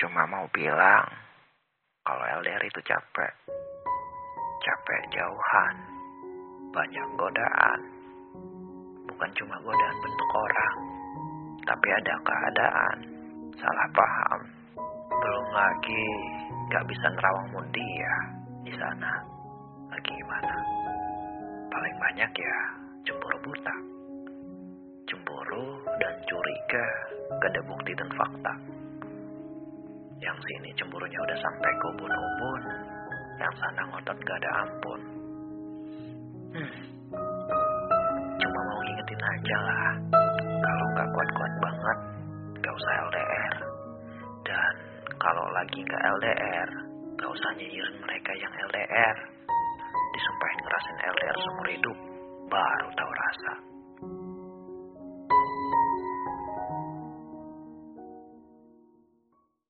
Cuma mau bilang kalau LDR itu capek. Capek jauhan. Banyak godaan. Bukan cuma godaan bentuk orang. Tapi ada keadaan. Salah paham. Belum lagi gak bisa nerawang mundi ya di sana. Lagi gimana? Paling banyak ya cemburu buta. Cemburu dan curiga gak ada bukti dan fakta. Yang sini cemburunya udah sampai ke ubun-ubun. Yang sana ngotot gak ada ampun. Hmm. Cuma mau ngingetin aja lah. Kalau gak kuat-kuat banget, gak usah LDR. Dan kalau lagi gak LDR, gak usah nyinyirin mereka yang LDR. Disumpahin ngerasin LDR seumur hidup, baru tahu rasa.